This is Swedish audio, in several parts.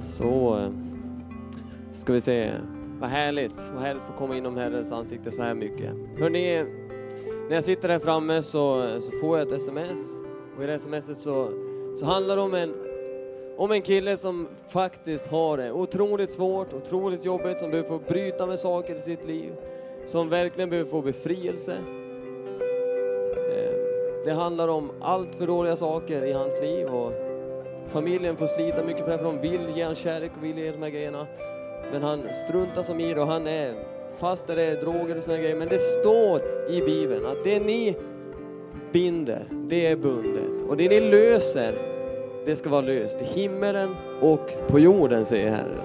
Så eh, ska vi se. Vad härligt, vad härligt att få komma inom Herrens ansikte så här mycket. Hörrni, när jag sitter här framme så, så får jag ett sms. Och i det smset så, så handlar det om en, om en kille som faktiskt har det otroligt svårt, otroligt jobbigt, som behöver få bryta med saker i sitt liv. Som verkligen behöver få befrielse. Eh, det handlar om allt för dåliga saker i hans liv och familjen får slita mycket för det, för de vill ge han kärlek och vill ge de här grejerna. Men han struntar som i det och han är fast där det är droger och såna grejer. Men det står i Bibeln att det ni binder, det är bundet. Och det ni löser, det ska vara löst i himmelen och på jorden, säger Herren.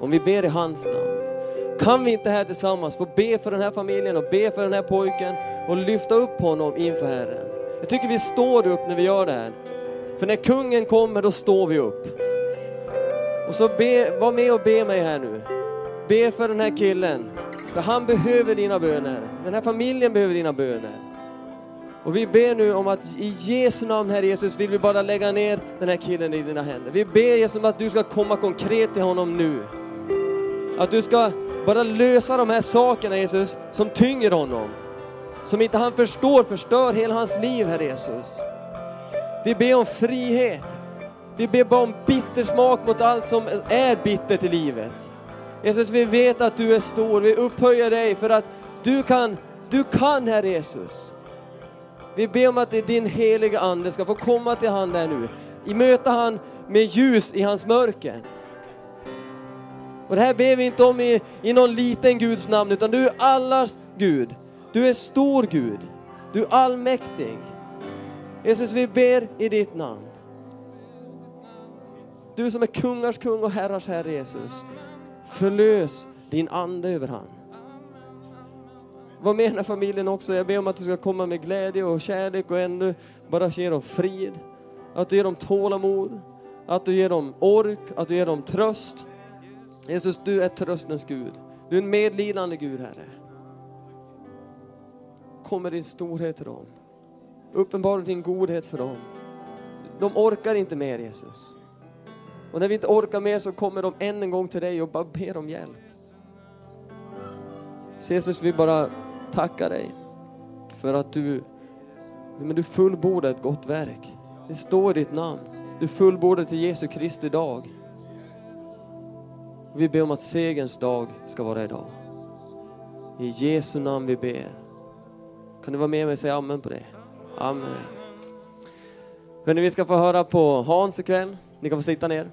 Om vi ber i hans namn. Kan vi inte här tillsammans få be för den här familjen och be för den här pojken och lyfta upp honom inför Herren? Jag tycker vi står upp när vi gör det här. För när kungen kommer, då står vi upp. Och så be, var med och be mig här nu. Be för den här killen. För han behöver dina böner. Den här familjen behöver dina böner. Och vi ber nu om att i Jesu namn, Herre Jesus, vill vi bara lägga ner den här killen i dina händer. Vi ber Jesus om att du ska komma konkret till honom nu. Att du ska bara lösa de här sakerna Jesus, som tynger honom. Som inte han förstår förstör hela hans liv, Herre Jesus. Vi ber om frihet. Vi ber bara om bittersmak mot allt som är bittert i livet. Jesus, vi vet att du är stor. Vi upphöjer dig för att du kan, du kan Herre Jesus. Vi ber om att din heliga Ande ska få komma till han där nu. I möta han med ljus i hans mörker. Och det här ber vi inte om i, i någon liten Guds namn, utan du är allas Gud. Du är stor Gud. Du är allmäktig. Jesus, vi ber i ditt namn. Du som är kungars kung och herrars herre Jesus. Förlös din ande över han. Var med i den här familjen också. Jag ber om att du ska komma med glädje och kärlek och ännu bara ge dem frid. Att du ger dem tålamod. Att du ger dem ork, att du ger dem tröst. Jesus, du är tröstens Gud. Du är en medlidande Gud, Herre. Kom med din storhet till dem. Uppenbara din godhet för dem. De orkar inte mer, Jesus. Och när vi inte orkar mer så kommer de än en gång till dig och bara ber om hjälp. Så Jesus, vi bara tackar dig för att du, men du fullbordar ett gott verk. Det står i ditt namn. Du fullbordar till Jesu Kristi dag. Vi ber om att segerns dag ska vara idag. I Jesu namn vi ber. Kan du vara med mig och säga amen på det? Amen. Hörrni, vi ska få höra på Hans ikväll. Ni kan få sitta ner.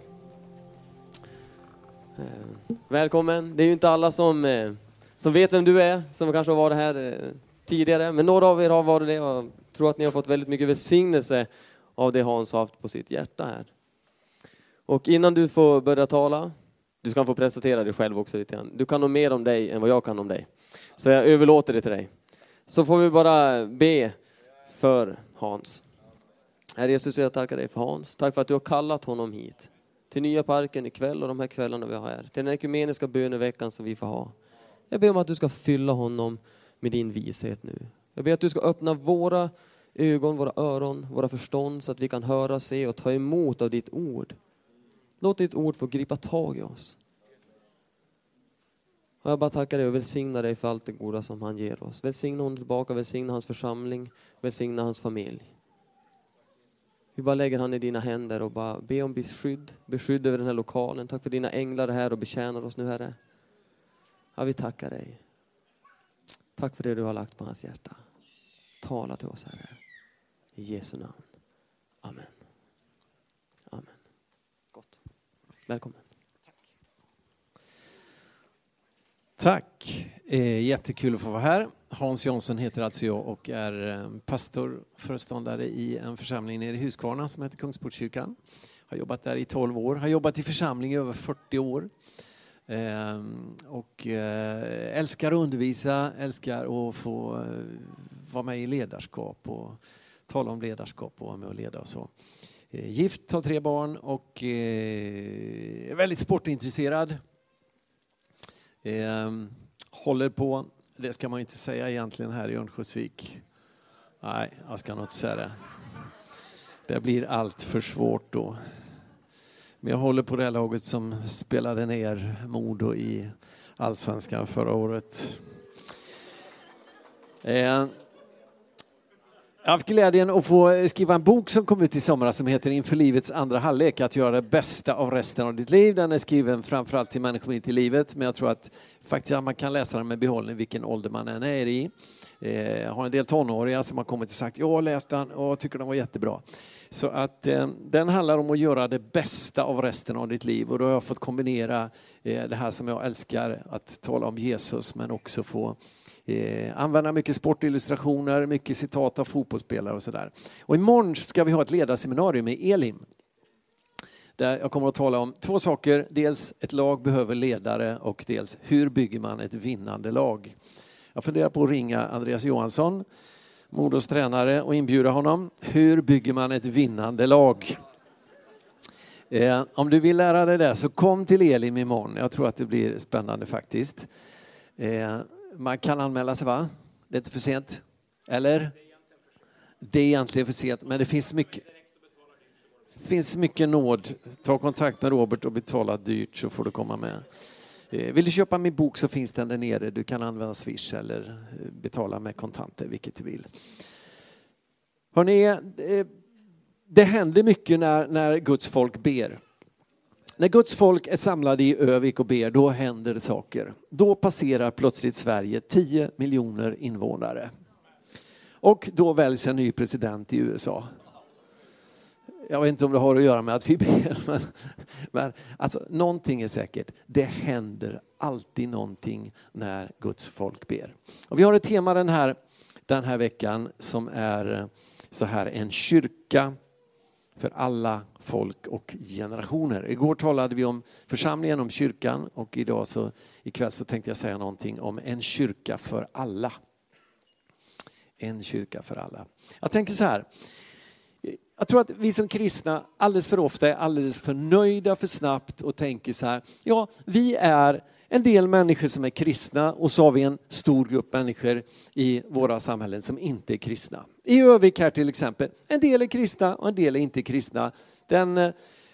Eh, välkommen. Det är ju inte alla som, eh, som vet vem du är, som kanske har varit här eh, tidigare. Men några av er har varit det och jag tror att ni har fått väldigt mycket välsignelse av det Hans har haft på sitt hjärta här. Och innan du får börja tala, du ska få presentera dig själv också lite grann. Du kan nog mer om dig än vad jag kan om dig. Så jag överlåter det till dig. Så får vi bara be för Hans. Herre Jesus, jag tackar dig för Hans. Tack för att du har kallat honom hit. Till Nya Parken ikväll och de här kvällarna vi har här. Till den ekumeniska böneveckan som vi får ha. Jag ber om att du ska fylla honom med din vishet nu. Jag ber att du ska öppna våra ögon, våra öron, våra förstånd så att vi kan höra, se och ta emot av ditt ord. Låt ditt ord få gripa tag i oss. Och jag bara tackar dig och välsignar dig för allt det goda som han ger oss. Välsigna honom tillbaka, välsigna hans församling, välsigna hans familj. Vi bara lägger han i dina händer och bara be om beskydd, beskydd över den här lokalen. Tack för dina änglar är här och betjänar oss nu Herre. Ja, vi tackar dig. Tack för det du har lagt på hans hjärta. Tala till oss Herre. I Jesu namn. Amen. Amen. Gott. Välkommen. Tack. Eh, jättekul att få vara här. Hans Jansson heter alltså jag och är eh, pastor, föreståndare i en församling nere i Huskvarna som heter Kungsportskyrkan. Har jobbat där i 12 år, har jobbat i församling i över 40 år. Eh, och eh, älskar att undervisa, älskar att få eh, vara med i ledarskap och tala om ledarskap och vara med och leda och så. Eh, gift, har tre barn och eh, är väldigt sportintresserad. Eh, håller på, det ska man inte säga egentligen här i Örnsköldsvik. Nej, jag ska nog inte säga det. Det blir allt för svårt då. Men jag håller på det laget som spelade ner Modo i allsvenskan förra året. Eh, jag har haft glädjen att få skriva en bok som kom ut i somras som heter Inför livets andra halvlek, att göra det bästa av resten av ditt liv. Den är skriven framförallt till människor mitt i livet, men jag tror att faktiskt man kan läsa den med behållning vilken ålder man än är i. Eh, jag har en del tonåringar som har kommit och sagt jag har läst den och tycker den var jättebra. Så att eh, den handlar om att göra det bästa av resten av ditt liv och då har jag fått kombinera eh, det här som jag älskar, att tala om Jesus men också få eh, använda mycket sportillustrationer, mycket citat av fotbollsspelare och sådär. Och imorgon ska vi ha ett ledarseminarium med Elim. Där jag kommer att tala om två saker. Dels ett lag behöver ledare och dels hur bygger man ett vinnande lag. Jag funderar på att ringa Andreas Johansson, Modos tränare, och inbjuda honom. Hur bygger man ett vinnande lag? Eh, om du vill lära dig det så kom till Elim imorgon. Jag tror att det blir spännande faktiskt. Eh, man kan anmäla sig va? Det är inte för sent? Eller? Det är egentligen för sent, men det finns mycket finns mycket nåd. Ta kontakt med Robert och betala dyrt så får du komma med. Eh, vill du köpa min bok så finns den där nere. Du kan använda Swish eller eh, betala med kontanter, vilket du vill. Hörrni, eh, det händer mycket när, när Guds folk ber. När Guds folk är samlade i Övik och ber, då händer det saker. Då passerar plötsligt Sverige 10 miljoner invånare. Och då väljs en ny president i USA. Jag vet inte om det har att göra med att vi ber, men, men alltså, någonting är säkert. Det händer alltid någonting när Guds folk ber. Och vi har ett tema den här, den här veckan som är så här, en kyrka för alla folk och generationer. Igår talade vi om församlingen, om kyrkan och idag så, ikväll så tänkte jag säga någonting om en kyrka för alla. En kyrka för alla. Jag tänker så här, jag tror att vi som kristna alldeles för ofta är alldeles för nöjda för snabbt och tänker så här, ja vi är en del människor som är kristna och så har vi en stor grupp människor i våra samhällen som inte är kristna. I Övik här till exempel, en del är kristna och en del är inte kristna. Den eh,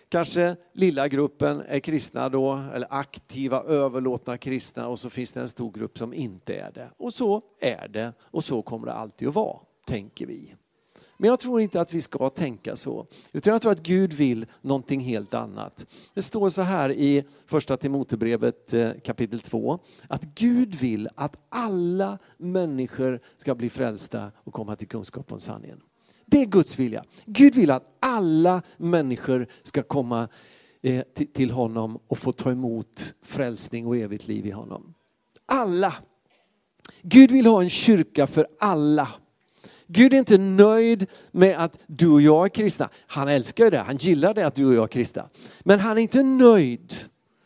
kanske lilla gruppen är kristna då, eller aktiva, överlåtna kristna och så finns det en stor grupp som inte är det. Och så är det och så kommer det alltid att vara, tänker vi. Men jag tror inte att vi ska tänka så. Utan jag tror att Gud vill någonting helt annat. Det står så här i första Timotebrevet eh, kapitel 2. Att Gud vill att alla människor ska bli frälsta och komma till kunskap om sanningen. Det är Guds vilja. Gud vill att alla människor ska komma eh, till honom och få ta emot frälsning och evigt liv i honom. Alla. Gud vill ha en kyrka för alla. Gud är inte nöjd med att du och jag är kristna. Han älskar det, han gillar det att du och jag är kristna. Men han är inte nöjd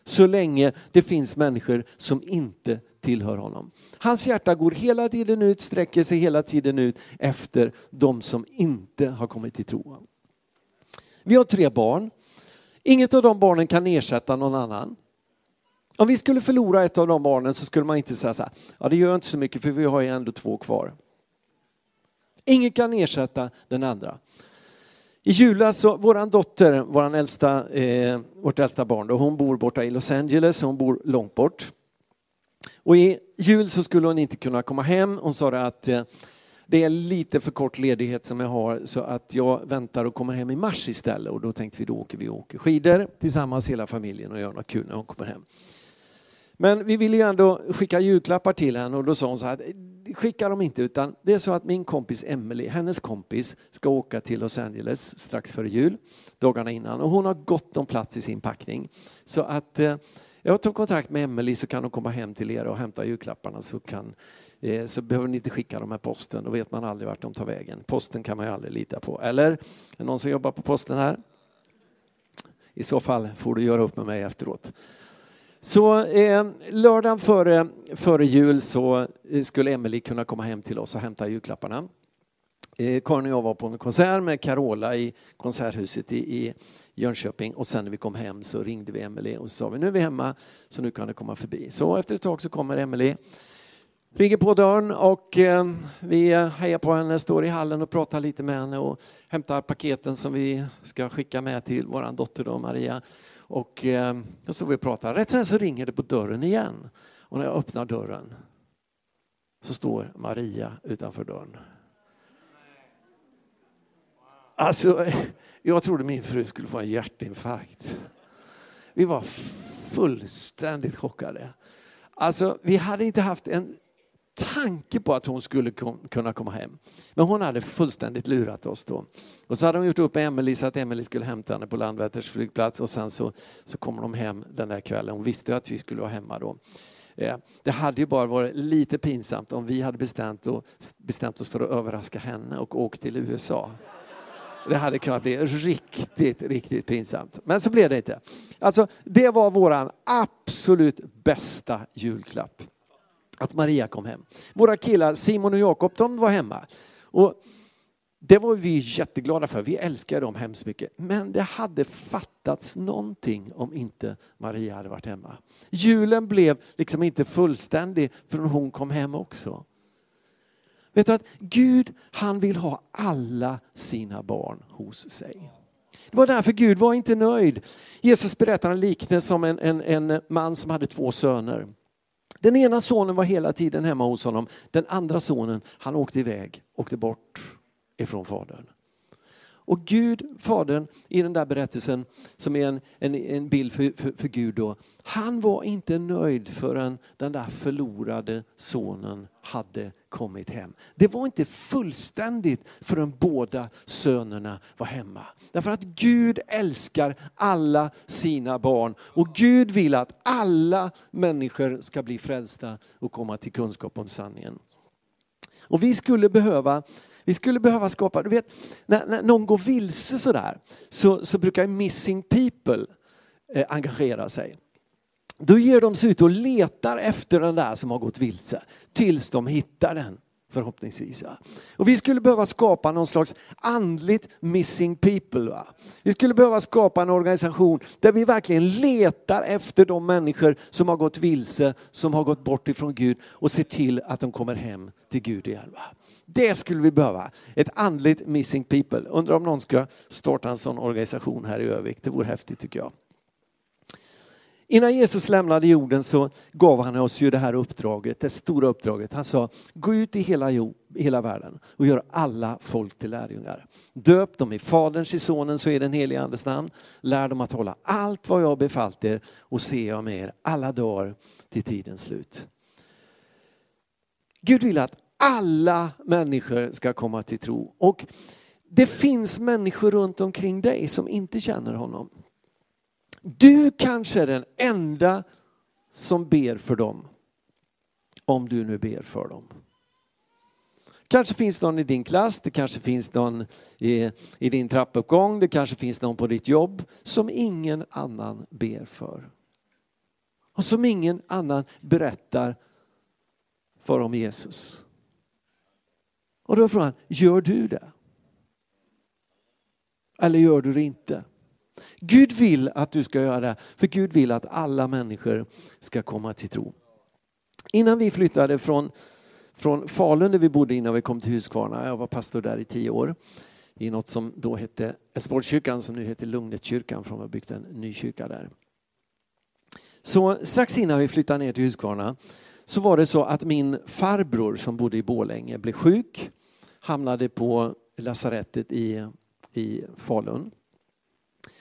så länge det finns människor som inte tillhör honom. Hans hjärta går hela tiden ut, sträcker sig hela tiden ut efter de som inte har kommit till tro. Vi har tre barn. Inget av de barnen kan ersätta någon annan. Om vi skulle förlora ett av de barnen så skulle man inte säga så här, ja det gör inte så mycket för vi har ju ändå två kvar. Ingen kan ersätta den andra. I julas så, våran dotter, våran äldsta, eh, vårt äldsta barn, då, hon bor borta i Los Angeles, hon bor långt bort. Och i jul så skulle hon inte kunna komma hem. Hon sa att eh, det är lite för kort ledighet som jag har så att jag väntar och kommer hem i mars istället. Och då tänkte vi då åker vi och åker skidor tillsammans hela familjen och gör något kul när hon kommer hem. Men vi ville ju ändå skicka julklappar till henne och då sa hon så här, skicka dem inte utan det är så att min kompis Emily, hennes kompis, ska åka till Los Angeles strax före jul, dagarna innan och hon har gott om plats i sin packning. Så att eh, jag tog kontakt med Emily så kan hon komma hem till er och hämta julklapparna så kan eh, så behöver ni inte skicka dem med posten, då vet man aldrig vart de tar vägen. Posten kan man ju aldrig lita på. Eller? Är det någon som jobbar på posten här? I så fall får du göra upp med mig efteråt. Så eh, lördagen före, före jul så eh, skulle Emily kunna komma hem till oss och hämta julklapparna. Eh, Karin och jag var på en konsert med Carola i Konserthuset i, i Jönköping och sen när vi kom hem så ringde vi Emily och så sa vi nu är vi hemma så nu kan du komma förbi. Så efter ett tag så kommer Emily ringer på dörren och eh, vi hejar på henne, står i hallen och pratar lite med henne och hämtar paketen som vi ska skicka med till vår dotter då, Maria. Och, eh, och så vi pratar. Rätt sen så ringer det på dörren igen. Och när jag öppnar dörren så står Maria utanför dörren. Alltså, jag trodde min fru skulle få en hjärtinfarkt. Vi var fullständigt chockade. Alltså, vi hade inte haft en tanke på att hon skulle kunna komma hem. Men hon hade fullständigt lurat oss då. Och så hade hon gjort upp med Emelie så att Emelie skulle hämta henne på Landvetters flygplats och sen så, så kommer de hem den där kvällen. Hon visste att vi skulle vara hemma då. Eh, det hade ju bara varit lite pinsamt om vi hade bestämt, och, bestämt oss för att överraska henne och åkt till USA. Det hade kunnat bli riktigt, riktigt pinsamt. Men så blev det inte. Alltså, det var vår absolut bästa julklapp. Att Maria kom hem. Våra killar Simon och Jakob, de var hemma. Och det var vi jätteglada för. Vi älskar dem hemskt mycket. Men det hade fattats någonting om inte Maria hade varit hemma. Julen blev liksom inte fullständig förrän hon kom hem också. Vet du att Gud han vill ha alla sina barn hos sig. Det var därför Gud var inte nöjd. Jesus berättar en liknelse om en, en, en man som hade två söner. Den ena sonen var hela tiden hemma hos honom. Den andra sonen han åkte iväg, åkte bort ifrån fadern. Och Gud, Fadern, i den där berättelsen som är en, en, en bild för, för, för, Gud då, han var inte nöjd förrän den där förlorade sonen hade kommit hem. Det var inte fullständigt förrän båda sönerna var hemma. Därför att Gud älskar alla sina barn och Gud vill att alla människor ska bli frälsta och komma till kunskap om sanningen. Och vi skulle behöva vi skulle behöva skapa, du vet, när, när någon går vilse sådär så, så brukar missing people eh, engagera sig. Då ger de sig ut och letar efter den där som har gått vilse tills de hittar den förhoppningsvis. Va? Och vi skulle behöva skapa någon slags andligt missing people. Va? Vi skulle behöva skapa en organisation där vi verkligen letar efter de människor som har gått vilse, som har gått bort ifrån Gud och ser till att de kommer hem till Gud igen. Va? Det skulle vi behöva. Ett andligt missing people. Undrar om någon ska starta en sån organisation här i Övik. Det vore häftigt tycker jag. Innan Jesus lämnade jorden så gav han oss ju det här uppdraget, det stora uppdraget. Han sa, gå ut i hela, jord, hela världen och gör alla folk till lärjungar. Döp dem i Faderns, i Sonens och i den helige Andes namn. Lär dem att hålla allt vad jag befallt er och se jag med er alla dagar till tidens slut. Gud vill att alla människor ska komma till tro. Och det finns människor runt omkring dig som inte känner honom. Du kanske är den enda som ber för dem. Om du nu ber för dem. Kanske finns någon i din klass, det kanske finns någon i, i din trappuppgång, det kanske finns någon på ditt jobb som ingen annan ber för. Och som ingen annan berättar för om Jesus. Och då är frågan, gör du det? Eller gör du det inte? Gud vill att du ska göra det, för Gud vill att alla människor ska komma till tro. Innan vi flyttade från, från Falun där vi bodde innan vi kom till Huskvarna, jag var pastor där i tio år, i något som då hette Esportkyrkan som nu heter Lugnetkyrkan för de har byggt en ny kyrka där. Så strax innan vi flyttade ner till Huskvarna så var det så att min farbror som bodde i Bålänge blev sjuk, hamnade på lasarettet i, i Falun.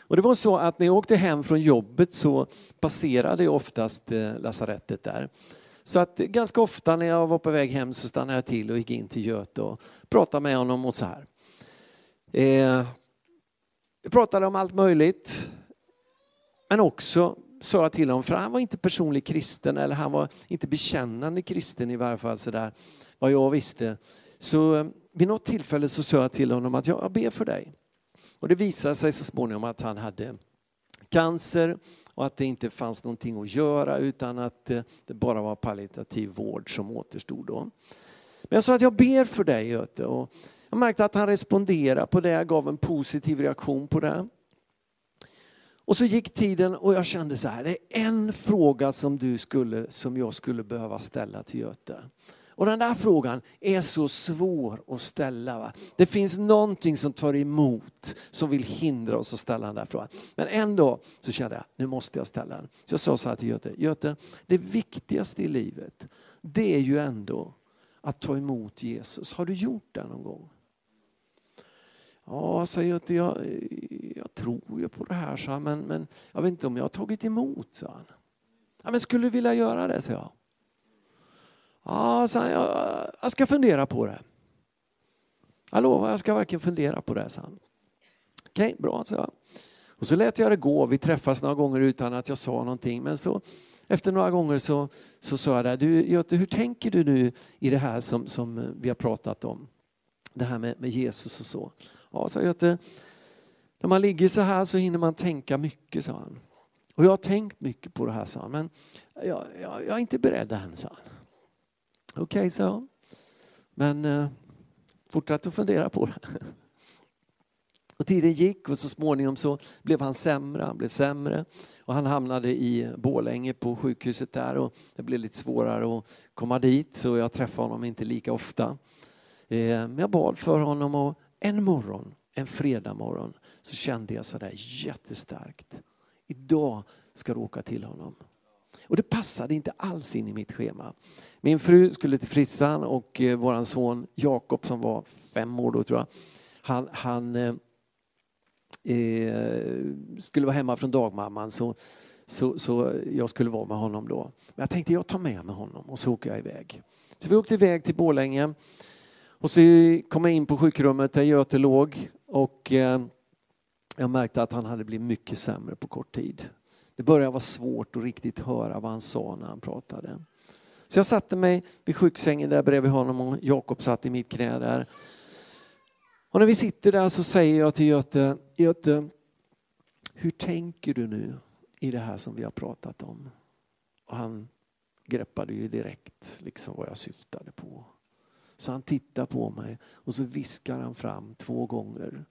Och det var så att när jag åkte hem från jobbet så passerade jag oftast eh, lasarettet där. Så att ganska ofta när jag var på väg hem så stannade jag till och gick in till Göte och pratade med honom och så här. Eh, jag pratade om allt möjligt. Men också sa jag till honom, för han var inte personlig kristen eller han var inte bekännande kristen i varje fall sådär vad jag visste. Så eh, vid något tillfälle så sa jag till honom att jag ber för dig. Och det visade sig så småningom att han hade cancer och att det inte fanns någonting att göra utan att eh, det bara var palliativ vård som återstod då. Men jag sa att jag ber för dig Göte och jag märkte att han responderade på det, jag gav en positiv reaktion på det. Och så gick tiden och jag kände så här, det är en fråga som, du skulle, som jag skulle behöva ställa till Göte. Och den där frågan är så svår att ställa. Va? Det finns någonting som tar emot, som vill hindra oss att ställa den där frågan. Men ändå så kände jag, nu måste jag ställa den. Så jag sa så här till Göte, Göte, det viktigaste i livet, det är ju ändå att ta emot Jesus. Har du gjort det någon gång? Ja, sa Göte, jag, jag tror ju på det här, så men, men jag vet inte om jag har tagit emot, sa han. Ja, men skulle du vilja göra det, sa jag. Ja, sa han, jag, jag ska fundera på det. Jag lovar, jag ska verkligen fundera på det, sa han. Okej, okay, bra, sa jag. Och så lät jag det gå. Vi träffades några gånger utan att jag sa någonting. Men så efter några gånger så, så sa jag det, du Göte, hur tänker du nu i det här som, som vi har pratat om? Det här med, med Jesus och så. Ja, sa Göte, när man ligger så här så hinner man tänka mycket, sa han. Och jag har tänkt mycket på det här, sa han, men jag, jag, jag är inte beredd än, sa han. Okej, okay, sa jag. Men eh, fortsatte att fundera på det. Och tiden gick och så småningom så blev han sämre, han blev sämre. Och han hamnade i Bålänge på sjukhuset där och det blev lite svårare att komma dit så jag träffade honom inte lika ofta. Eh, men jag bad för honom och en morgon, en fredag morgon, så kände jag sådär jättestarkt. Idag ska du åka till honom. Och det passade inte alls in i mitt schema. Min fru skulle till Frissan och eh, vår son Jakob som var fem år då tror jag, han, han eh, eh, skulle vara hemma från dagmamman så, så, så jag skulle vara med honom då. Men jag tänkte jag tar med mig honom och så åker jag iväg. Så vi åkte iväg till Borlänge och så kom jag in på sjukrummet där Göte låg och eh, jag märkte att han hade blivit mycket sämre på kort tid. Det började vara svårt att riktigt höra vad han sa när han pratade. Så jag satte mig vid sjuksängen där bredvid honom och Jakob satt i mitt knä där. Och när vi sitter där så säger jag till Göte, Göte, hur tänker du nu i det här som vi har pratat om? Och han greppade ju direkt liksom vad jag syftade på. Så han tittar på mig och så viskar han fram två gånger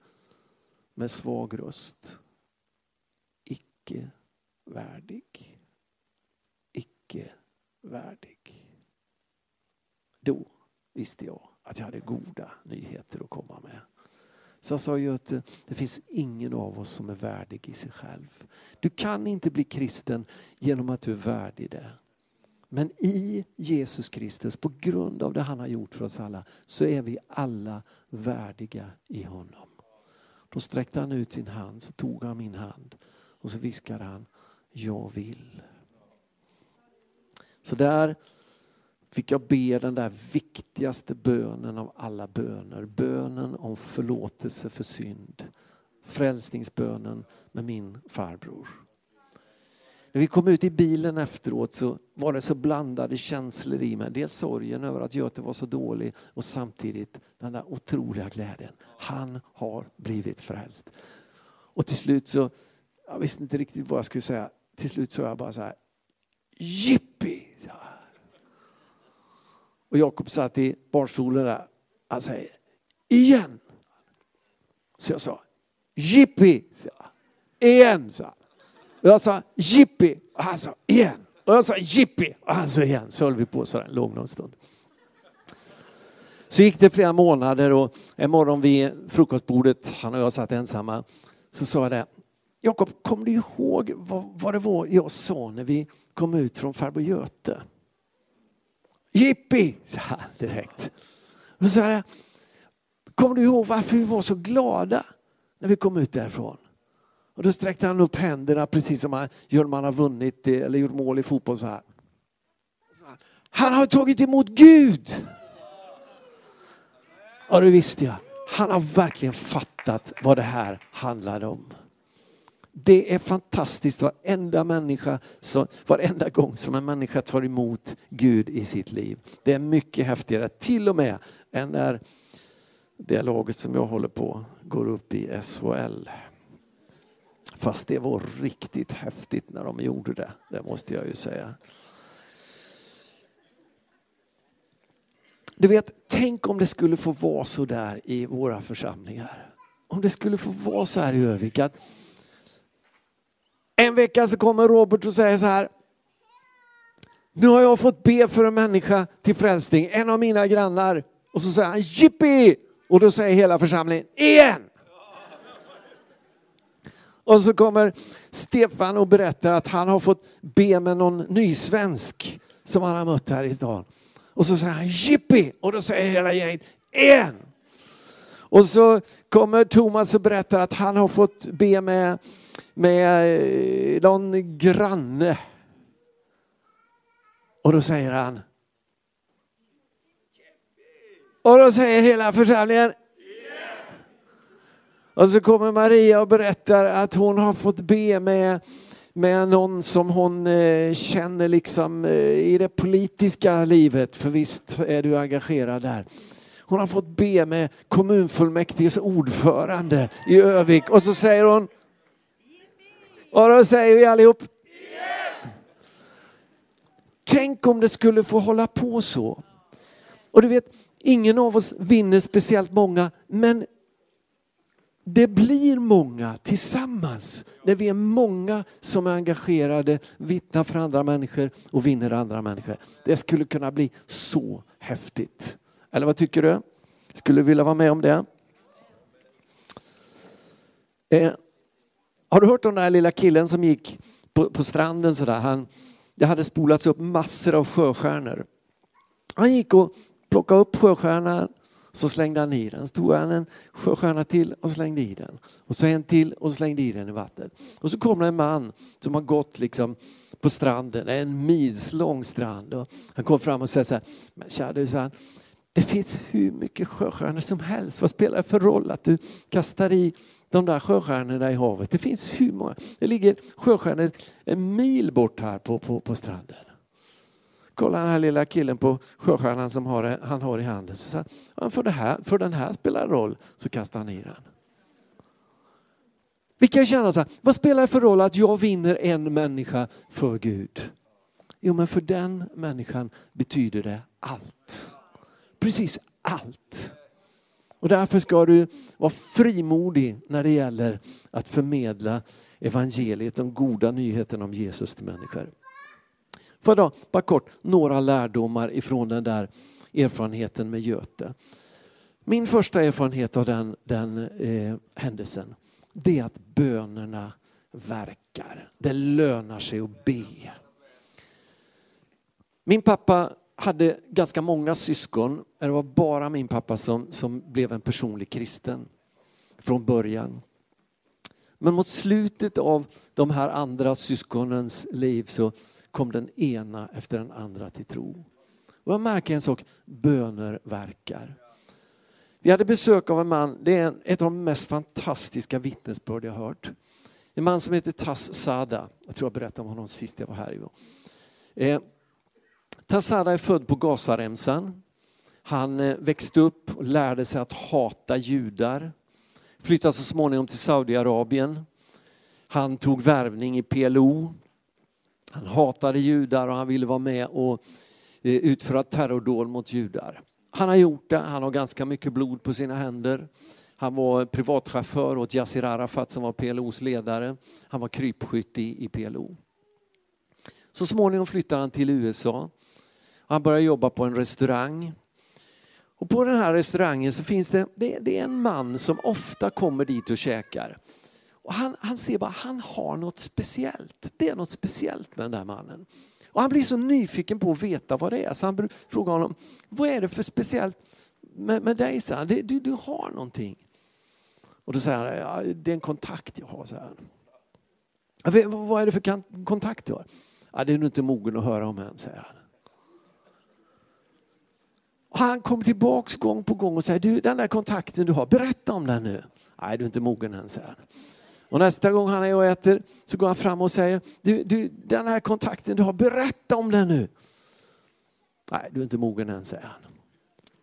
med svag röst. Icke värdig. Icke värdig. Då visste jag att jag hade goda nyheter att komma med. Så sa ju att eh, det finns ingen av oss som är värdig i sig själv. Du kan inte bli kristen genom att du är värdig det. Men i Jesus Kristus, på grund av det han har gjort för oss alla, så är vi alla värdiga i honom. Då sträckte han ut sin hand, så tog han min hand och så viskade han, jag vill. Så där fick jag be den där viktigaste bönen av alla böner. Bönen om förlåtelse för synd. Frälsningsbönen med min farbror. När vi kom ut i bilen efteråt så var det så blandade känslor i mig. Dels sorgen över att Göte var så dålig och samtidigt den där otroliga glädjen. Han har blivit frälst. Och till slut så, jag visste inte riktigt vad jag skulle säga. Till slut sa jag bara så här, jippi! Och Jakob satt i barnstolen där. Han säger, igen. Så jag sa, jippi! Igen, sa han. Och jag sa, jippi! Och han sa, igen. Och jag sa, jippi! Och han sa igen. Så höll vi på sådär en lång stund. Så gick det flera månader och en morgon vid frukostbordet, han och jag satt ensamma, så sa jag det. Jakob, kommer du ihåg vad, vad det var jag sa när vi kom ut från farbror Göte? Jippi, sa han direkt. Och så här, kommer du ihåg varför vi var så glada när vi kom ut därifrån? Och då sträckte han upp händerna precis som man gör när man har vunnit eller gjort mål i fotboll. Så här. Han har tagit emot Gud! Ja, det visste jag. Han har verkligen fattat vad det här handlade om. Det är fantastiskt varenda, människa, så, varenda gång som en människa tar emot Gud i sitt liv. Det är mycket häftigare, till och med, än när det laget som jag håller på går upp i SHL. Fast det var riktigt häftigt när de gjorde det, det måste jag ju säga. Du vet, tänk om det skulle få vara så där i våra församlingar. Om det skulle få vara så här i Övik att en vecka så kommer Robert och säger så här. nu har jag fått be för en människa till frälsning, en av mina grannar. Och så säger han jippi! Och då säger hela församlingen igen! Och så kommer Stefan och berättar att han har fått be med någon nysvensk som han har mött här i stan. Och så säger han jippi! Och då säger hela gänget igen! Och så kommer Thomas och berättar att han har fått be med, med eh, någon granne. Och då säger han och då säger hela församlingen och så kommer Maria och berättar att hon har fått be med, med någon som hon eh, känner liksom eh, i det politiska livet, för visst är du engagerad där. Hon har fått be med kommunfullmäktiges ordförande i Övik och så säger hon och då säger vi allihop Tänk om det skulle få hålla på så. Och du vet, ingen av oss vinner speciellt många, men det blir många tillsammans när vi är många som är engagerade, vittnar för andra människor och vinner andra människor. Det skulle kunna bli så häftigt. Eller vad tycker du? Skulle du vilja vara med om det? Eh, har du hört om den där lilla killen som gick på, på stranden sådär? Han, det hade spolats upp massor av sjöstjärnor. Han gick och plockade upp sjöstjärnan så slängde han i den. Så tog han en sjöstjärna till och slängde i den. Och så en till och slängde i den i vattnet. Och så kom det en man som har gått liksom på stranden, en milslång strand. Och han kom fram och sa så här, men kära du, han, det finns hur mycket sjöstjärnor som helst. Vad spelar det för roll att du kastar i de där sjöstjärnorna i havet? Det finns hur många. Det ligger sjöstjärnor en mil bort här på, på, på stranden. Kolla den här lilla killen på sjöstjärnan som har, han har i handen. Så han, för, det här, för den här spelar roll så kastar han i den. Vi kan känna så här, vad spelar det för roll att jag vinner en människa för Gud? Jo men för den människan betyder det allt. Precis allt. Och därför ska du vara frimodig när det gäller att förmedla evangeliet, de goda nyheterna om Jesus till människor. Får då, bara kort, några lärdomar ifrån den där erfarenheten med Göte. Min första erfarenhet av den, den eh, händelsen, det är att bönerna verkar. Det lönar sig att be. Min pappa hade ganska många syskon. Det var bara min pappa som, som blev en personlig kristen från början. Men mot slutet av de här andra syskonens liv så kom den ena efter den andra till tro. Och jag märker en sak, böner verkar. Vi hade besök av en man, det är ett av de mest fantastiska vittnesbörd jag hört. En man som heter Tass Sada, jag tror jag berättade om honom sist jag var här. Eh, Tass är född på Gazaremsan. Han eh, växte upp och lärde sig att hata judar. Flyttade så småningom till Saudiarabien. Han tog värvning i PLO, han hatade judar och han ville vara med och eh, utföra terrordåd mot judar. Han har gjort det, han har ganska mycket blod på sina händer. Han var privatchaufför åt Yassir Arafat som var PLOs ledare. Han var krypskytt i, i PLO. Så småningom flyttar han till USA. Han börjar jobba på en restaurang. Och på den här restaurangen så finns det, det, det är en man som ofta kommer dit och käkar. Och han, han ser bara, han har något speciellt. Det är något speciellt med den där mannen. Och han blir så nyfiken på att veta vad det är så han frågar honom, vad är det för speciellt med, med dig? Så du, du har någonting. Och då säger han, ja, det är en kontakt jag har. Så här. Vad är det för kontakt du har? Ja, det är du inte mogen att höra om än, säger han. Och han kommer tillbaks gång på gång och säger, du den där kontakten du har, berätta om den nu. Nej, du är inte mogen än, säger han. Och nästa gång han är och äter så går han fram och säger, du, du, den här kontakten du har, berätta om den nu. Nej, du är inte mogen än, säger han.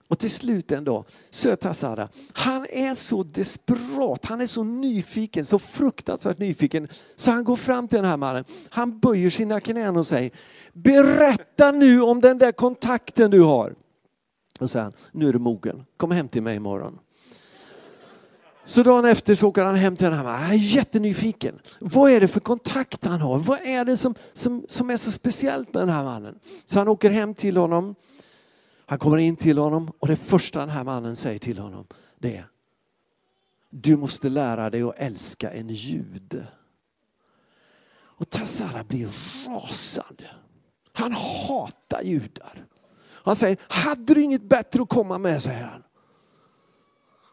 Och till slut en dag, söta Sara, han är så desperat, han är så nyfiken, så fruktansvärt nyfiken, så han går fram till den här mannen, han böjer sina knän och säger, berätta nu om den där kontakten du har. Och säger han, nu är du mogen, kom hem till mig imorgon. Så dagen efter så åker han hem till den här mannen. Han är jättenyfiken. Vad är det för kontakt han har? Vad är det som, som, som är så speciellt med den här mannen? Så han åker hem till honom. Han kommer in till honom och det första den här mannen säger till honom det är Du måste lära dig att älska en jude. Och Tassara blir rasande. Han hatar judar. Han säger, hade du inget bättre att komma med, säger han.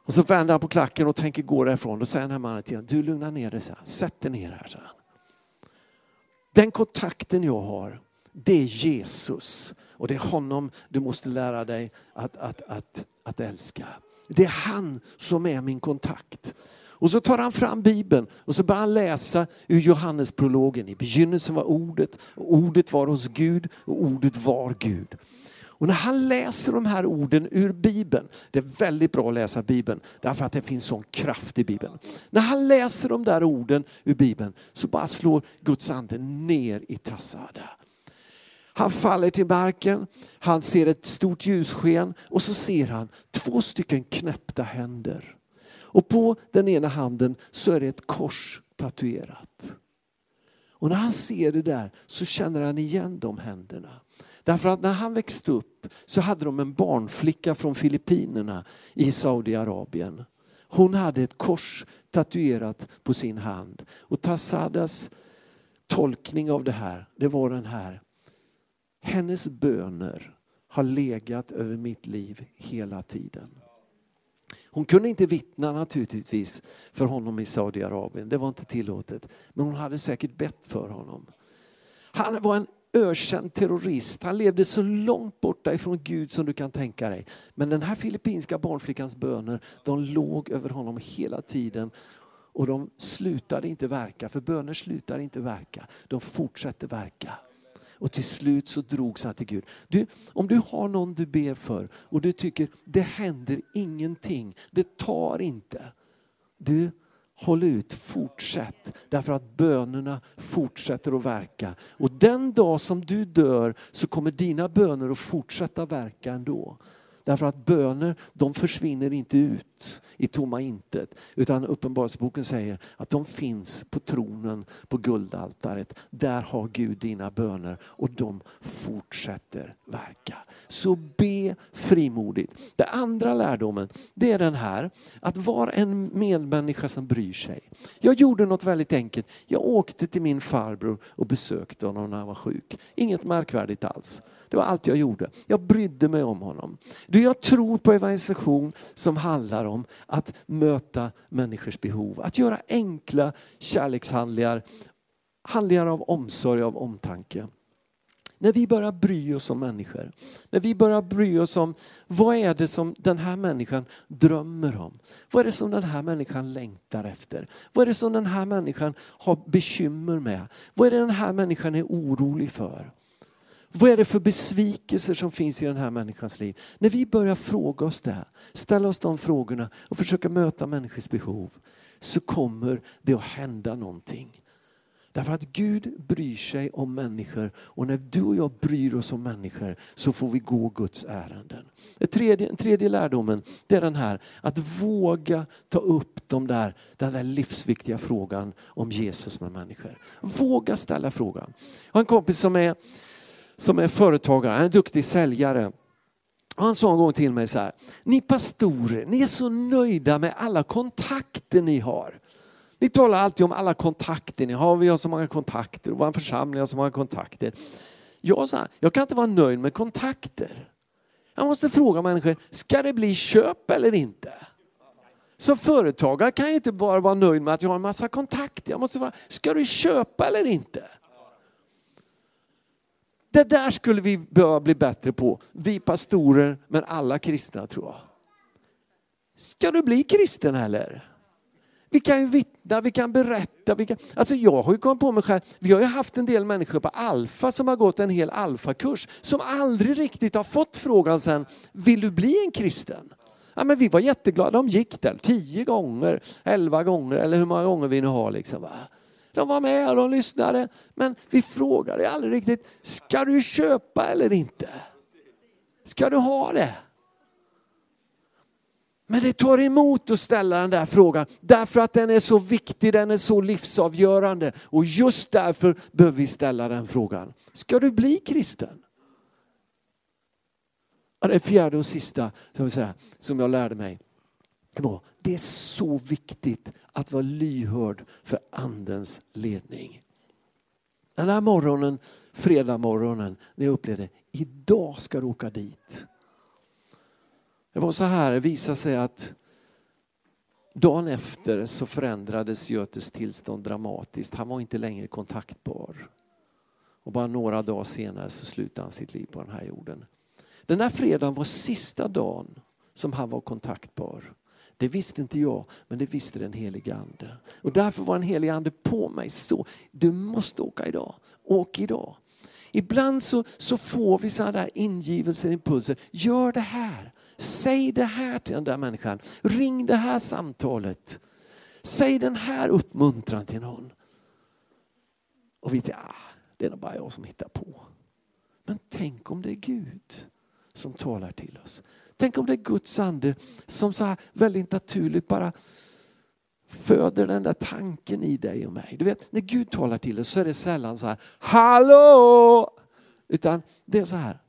Och så vänder han på klacken och tänker gå därifrån. Då säger den här mannen till honom, du lugna ner dig, sätt dig ner här. Den kontakten jag har, det är Jesus. Och det är honom du måste lära dig att, att, att, att älska. Det är han som är min kontakt. Och så tar han fram Bibeln och så börjar han läsa ur Johannesprologen. I begynnelsen var ordet, och ordet var hos Gud och ordet var Gud. Och när han läser de här orden ur Bibeln, det är väldigt bra att läsa Bibeln, därför att det finns sån kraft i Bibeln. När han läser de där orden ur Bibeln så bara slår Guds ande ner i Tassada. Han faller till marken, han ser ett stort ljussken och så ser han två stycken knäppta händer. Och på den ena handen så är det ett kors tatuerat. Och när han ser det där så känner han igen de händerna. Därför att när han växte upp så hade de en barnflicka från Filippinerna i Saudiarabien. Hon hade ett kors tatuerat på sin hand. Och Tassadas tolkning av det här, det var den här. Hennes böner har legat över mitt liv hela tiden. Hon kunde inte vittna naturligtvis för honom i Saudiarabien, det var inte tillåtet. Men hon hade säkert bett för honom. Han var en ökänd terrorist. Han levde så långt borta ifrån Gud som du kan tänka dig. Men den här filippinska barnflickans böner, de låg över honom hela tiden. Och de slutade inte verka, för böner slutar inte verka. De fortsätter verka. Och till slut så drogs han till Gud. Du, om du har någon du ber för och du tycker det händer ingenting, det tar inte. Du, Håll ut, fortsätt. Därför att bönerna fortsätter att verka. Och den dag som du dör så kommer dina böner att fortsätta verka ändå. Därför att böner, de försvinner inte ut i tomma intet. Utan Uppenbarelseboken säger att de finns på tronen på guldaltaret. Där har Gud dina böner och de fortsätter verka. Så be frimodigt. Den andra lärdomen, det är den här, att vara en medmänniska som bryr sig. Jag gjorde något väldigt enkelt. Jag åkte till min farbror och besökte honom när han var sjuk. Inget märkvärdigt alls. Det var allt jag gjorde. Jag brydde mig om honom. Du, jag tror på evangelisation som handlar om att möta människors behov. Att göra enkla kärlekshandlingar, handlingar av omsorg, av omtanke. När vi börjar bry oss om människor, när vi börjar bry oss om vad är det som den här människan drömmer om? Vad är det som den här människan längtar efter? Vad är det som den här människan har bekymmer med? Vad är det den här människan är orolig för? Vad är det för besvikelser som finns i den här människans liv? När vi börjar fråga oss det, ställa oss de frågorna och försöka möta människors behov så kommer det att hända någonting. Därför att Gud bryr sig om människor och när du och jag bryr oss om människor så får vi gå Guds ärenden. Den tredje, tredje lärdomen det är den här att våga ta upp de där, den där livsviktiga frågan om Jesus med människor. Våga ställa frågan. Jag har en kompis som är som är företagare, han är en duktig säljare. Han sa en gång till mig så här, ni pastorer, ni är så nöjda med alla kontakter ni har. Ni talar alltid om alla kontakter ni har, vi har så många kontakter och vår församling har så många kontakter. Jag sa, jag kan inte vara nöjd med kontakter. Jag måste fråga människor, ska det bli köp eller inte? Som företagare kan jag inte bara vara nöjd med att jag har en massa kontakter. Jag måste fråga, ska du köpa eller inte? Det där skulle vi behöva bli bättre på. Vi pastorer, men alla kristna tror jag. Ska du bli kristen eller? Vi kan ju vittna, vi kan berätta. Vi kan... Alltså jag har ju kommit på mig själv, vi har ju haft en del människor på Alfa som har gått en hel Alfa-kurs som aldrig riktigt har fått frågan sen, vill du bli en kristen? Ja, men vi var jätteglada, de gick där tio gånger, elva gånger eller hur många gånger vi nu har. Liksom, va? De var med och de lyssnade. Men vi frågade aldrig riktigt, ska du köpa eller inte? Ska du ha det? Men det tar emot att ställa den där frågan därför att den är så viktig, den är så livsavgörande. Och just därför behöver vi ställa den frågan. Ska du bli kristen? Och det fjärde och sista som, som jag lärde mig var det är så viktigt att vara lyhörd för andens ledning. Den här morgonen, fredag morgonen, när jag upplevde idag ska du åka dit. Det var så här, det visade sig att dagen efter så förändrades Götes tillstånd dramatiskt. Han var inte längre kontaktbar. Och bara några dagar senare så slutade han sitt liv på den här jorden. Den här fredagen var sista dagen som han var kontaktbar. Det visste inte jag, men det visste den helige Ande. Och därför var den helige Ande på mig så. Du måste åka idag. Åk idag. Ibland så, så får vi sådana där ingivelser, impulser. Gör det här. Säg det här till den där människan. Ring det här samtalet. Säg den här uppmuntran till någon. Och vi tänker, ah, det är nog bara jag som hittar på. Men tänk om det är Gud som talar till oss. Tänk om det är Guds ande som så här väldigt naturligt bara föder den där tanken i dig och mig. Du vet, när Gud talar till oss så är det sällan så här, hallå! Utan det är så här,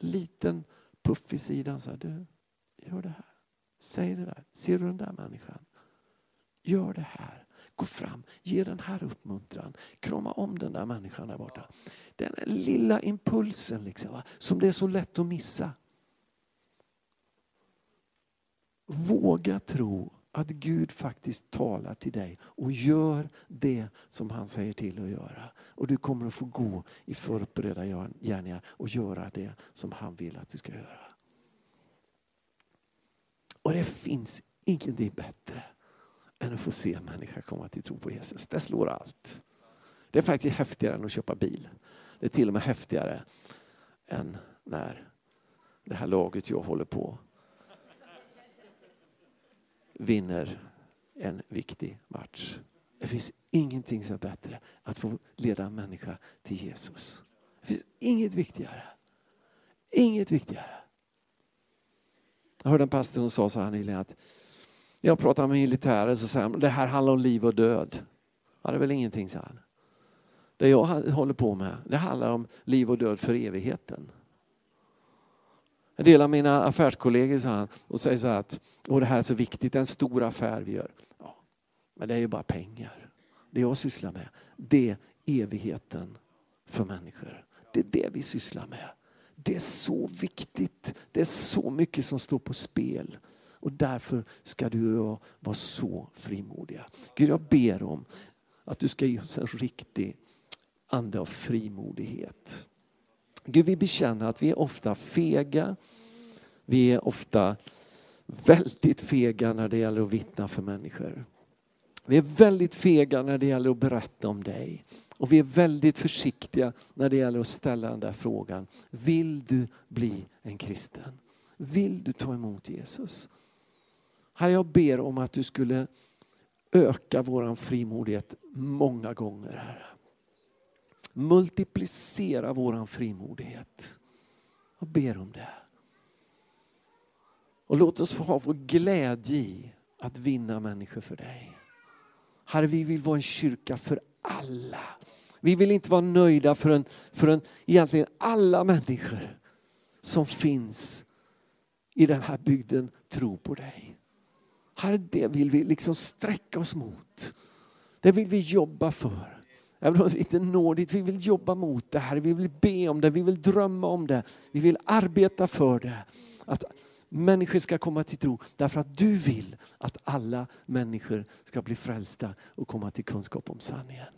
liten puff i sidan. Så här, du, gör det här. Säg det där. Ser du den där människan? Gör det här. Gå fram, ge den här uppmuntran. Krama om den där människan där borta. Den lilla impulsen liksom, va? som det är så lätt att missa. Våga tro att Gud faktiskt talar till dig och gör det som han säger till att göra. Och du kommer att få gå i förberedda gärningar och göra det som han vill att du ska göra. Och det finns ingenting bättre än att få se en människa komma till tro på Jesus. Det slår allt. Det är faktiskt häftigare än att köpa bil. Det är till och med häftigare än när det här laget jag håller på vinner en viktig match. Det finns ingenting som är bättre att få leda en människa till Jesus. Det finns inget viktigare. Inget viktigare. Jag hörde en pastor som sa så här nyligen att jag pratar med militärer så säger de det här handlar om liv och död. Ja, det är väl ingenting, så här. Det jag håller på med, det handlar om liv och död för evigheten. En del av mina affärskollegor sa han, och säger så här att det här är så viktigt, det är en stor affär vi gör. Ja, men det är ju bara pengar. Det jag sysslar med, det är evigheten för människor. Det är det vi sysslar med. Det är så viktigt. Det är så mycket som står på spel. Och därför ska du och jag vara så frimodiga. Gud, jag ber om att du ska ge oss en riktig ande av frimodighet. Gud, vi bekänner att vi är ofta fega. Vi är ofta väldigt fega när det gäller att vittna för människor. Vi är väldigt fega när det gäller att berätta om dig. Och vi är väldigt försiktiga när det gäller att ställa den där frågan. Vill du bli en kristen? Vill du ta emot Jesus? Herre, jag ber om att du skulle öka vår frimodighet många gånger, Herre. Multiplicera vår frimodighet. Jag ber om det. Och låt oss få ha vår glädje i att vinna människor för dig. Herre, vi vill vara en kyrka för alla. Vi vill inte vara nöjda förrän, förrän egentligen alla människor som finns i den här bygden tror på dig. Herre, det vill vi liksom sträcka oss mot. Det vill vi jobba för. Även om vi inte når dit, vi vill jobba mot det här. Vi vill be om det, vi vill drömma om det. Vi vill arbeta för det. Att människor ska komma till tro därför att du vill att alla människor ska bli frälsta och komma till kunskap om sanningen.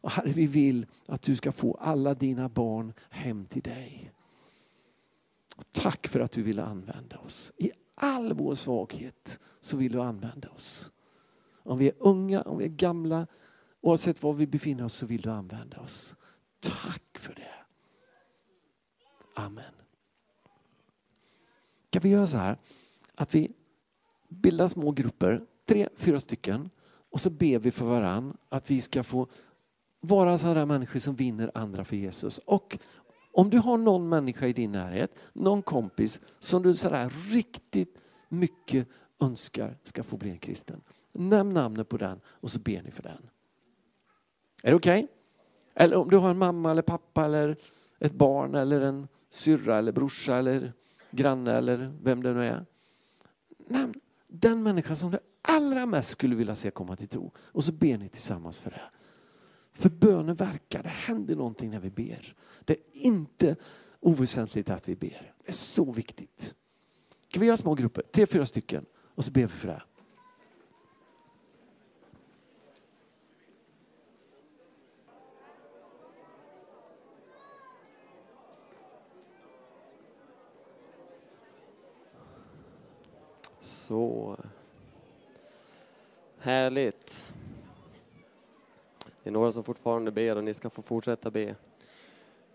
Och Herre, vi vill att du ska få alla dina barn hem till dig. Tack för att du vill använda oss. I all vår svaghet så vill du använda oss. Om vi är unga, om vi är gamla, oavsett var vi befinner oss så vill du använda oss. Tack för det. Amen. Kan vi göra så här att vi bildar små grupper, tre, fyra stycken och så ber vi för varann att vi ska få vara sådana människor som vinner andra för Jesus. Och om du har någon människa i din närhet, någon kompis som du sådär riktigt mycket önskar ska få bli en kristen. Nämn namnet på den och så ber ni för den. Är det okej? Okay? Eller om du har en mamma eller pappa eller ett barn eller en syrra eller brorsa eller granne eller vem det nu är. Nämn den människa som du allra mest skulle vilja se komma till tro. Och så ber ni tillsammans för det. För bönen verkar, det händer någonting när vi ber. Det är inte oväsentligt att vi ber. Det är så viktigt. Kan vi göra små grupper, tre, fyra stycken och så ber vi för det. Så härligt. Det är några som fortfarande ber och ni ska få fortsätta be.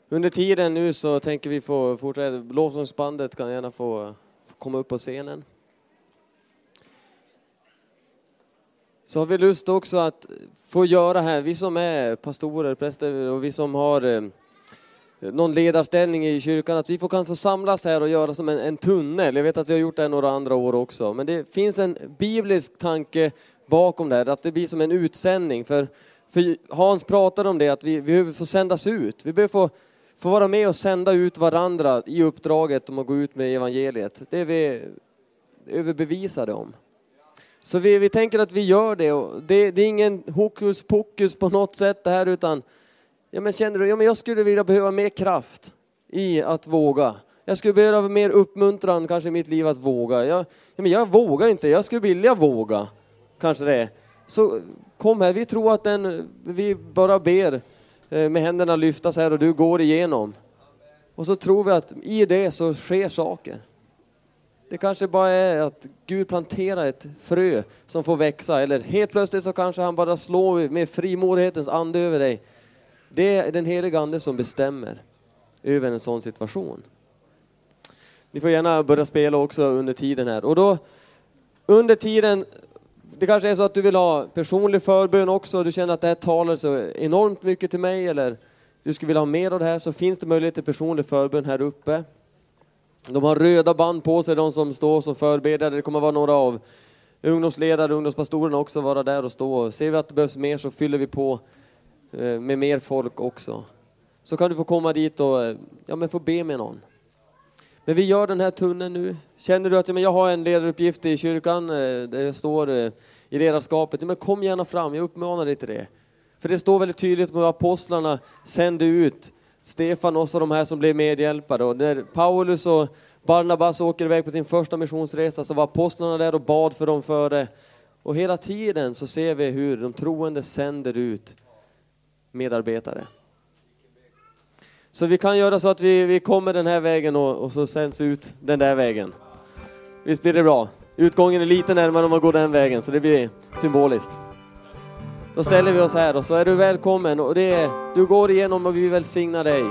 Under tiden nu så tänker vi få fortsätta. Lovsångsbandet kan gärna få, få komma upp på scenen. Så har vi lust också att få göra här, vi som är pastorer, präster och vi som har eh, någon ledarställning i kyrkan, att vi får, kan få samlas här och göra som en, en tunnel. Jag vet att vi har gjort det några andra år också, men det finns en biblisk tanke bakom det här, att det blir som en utsändning. För, för Hans pratade om det, att vi, vi behöver få sändas ut. Vi behöver få, få vara med och sända ut varandra i uppdraget om att gå ut med evangeliet. Det är vi överbevisade om. Så vi, vi tänker att vi gör det. Och det, det är ingen hokus pokus på något sätt det här, utan ja, men känner du, ja, men jag skulle vilja behöva mer kraft i att våga. Jag skulle behöva mer uppmuntran kanske i mitt liv att våga. Jag, ja, men jag vågar inte, jag skulle vilja våga. Kanske det. Så kom här, vi tror att den, vi bara ber eh, med händerna lyftas här och du går igenom. Och så tror vi att i det så sker saker. Det kanske bara är att Gud planterar ett frö som får växa eller helt plötsligt så kanske han bara slår med frimodighetens ande över dig. Det är den heliga ande som bestämmer över en sån situation. Ni får gärna börja spela också under tiden här. Och då, under tiden, det kanske är så att du vill ha personlig förbön också, du känner att det här talar så enormt mycket till mig eller du skulle vilja ha mer av det här, så finns det möjlighet till personlig förbön här uppe. De har röda band på sig, de som står som förbedjare. Det kommer vara några av ungdomsledare, ungdomspastorerna också vara där och stå. Ser vi att det behövs mer så fyller vi på Eh, med mer folk också. Så kan du få komma dit och eh, ja, men få be med någon. Men vi gör den här tunneln nu. Känner du att jag har en ledaruppgift i kyrkan, eh, där jag står i ledarskapet, men kom gärna fram, jag uppmanar dig till det. För det står väldigt tydligt med apostlarna sände ut Stefanos och de här som blev medhjälpare. Och när Paulus och Barnabas åker iväg på sin första missionsresa så var apostlarna där och bad för dem före. Och hela tiden så ser vi hur de troende sänder ut medarbetare. Så vi kan göra så att vi, vi kommer den här vägen och, och så sänds vi ut den där vägen. Visst blir det bra? Utgången är lite närmare om man går den vägen, så det blir symboliskt. Då ställer vi oss här och så är du välkommen och det är, du går igenom och vi välsignar dig.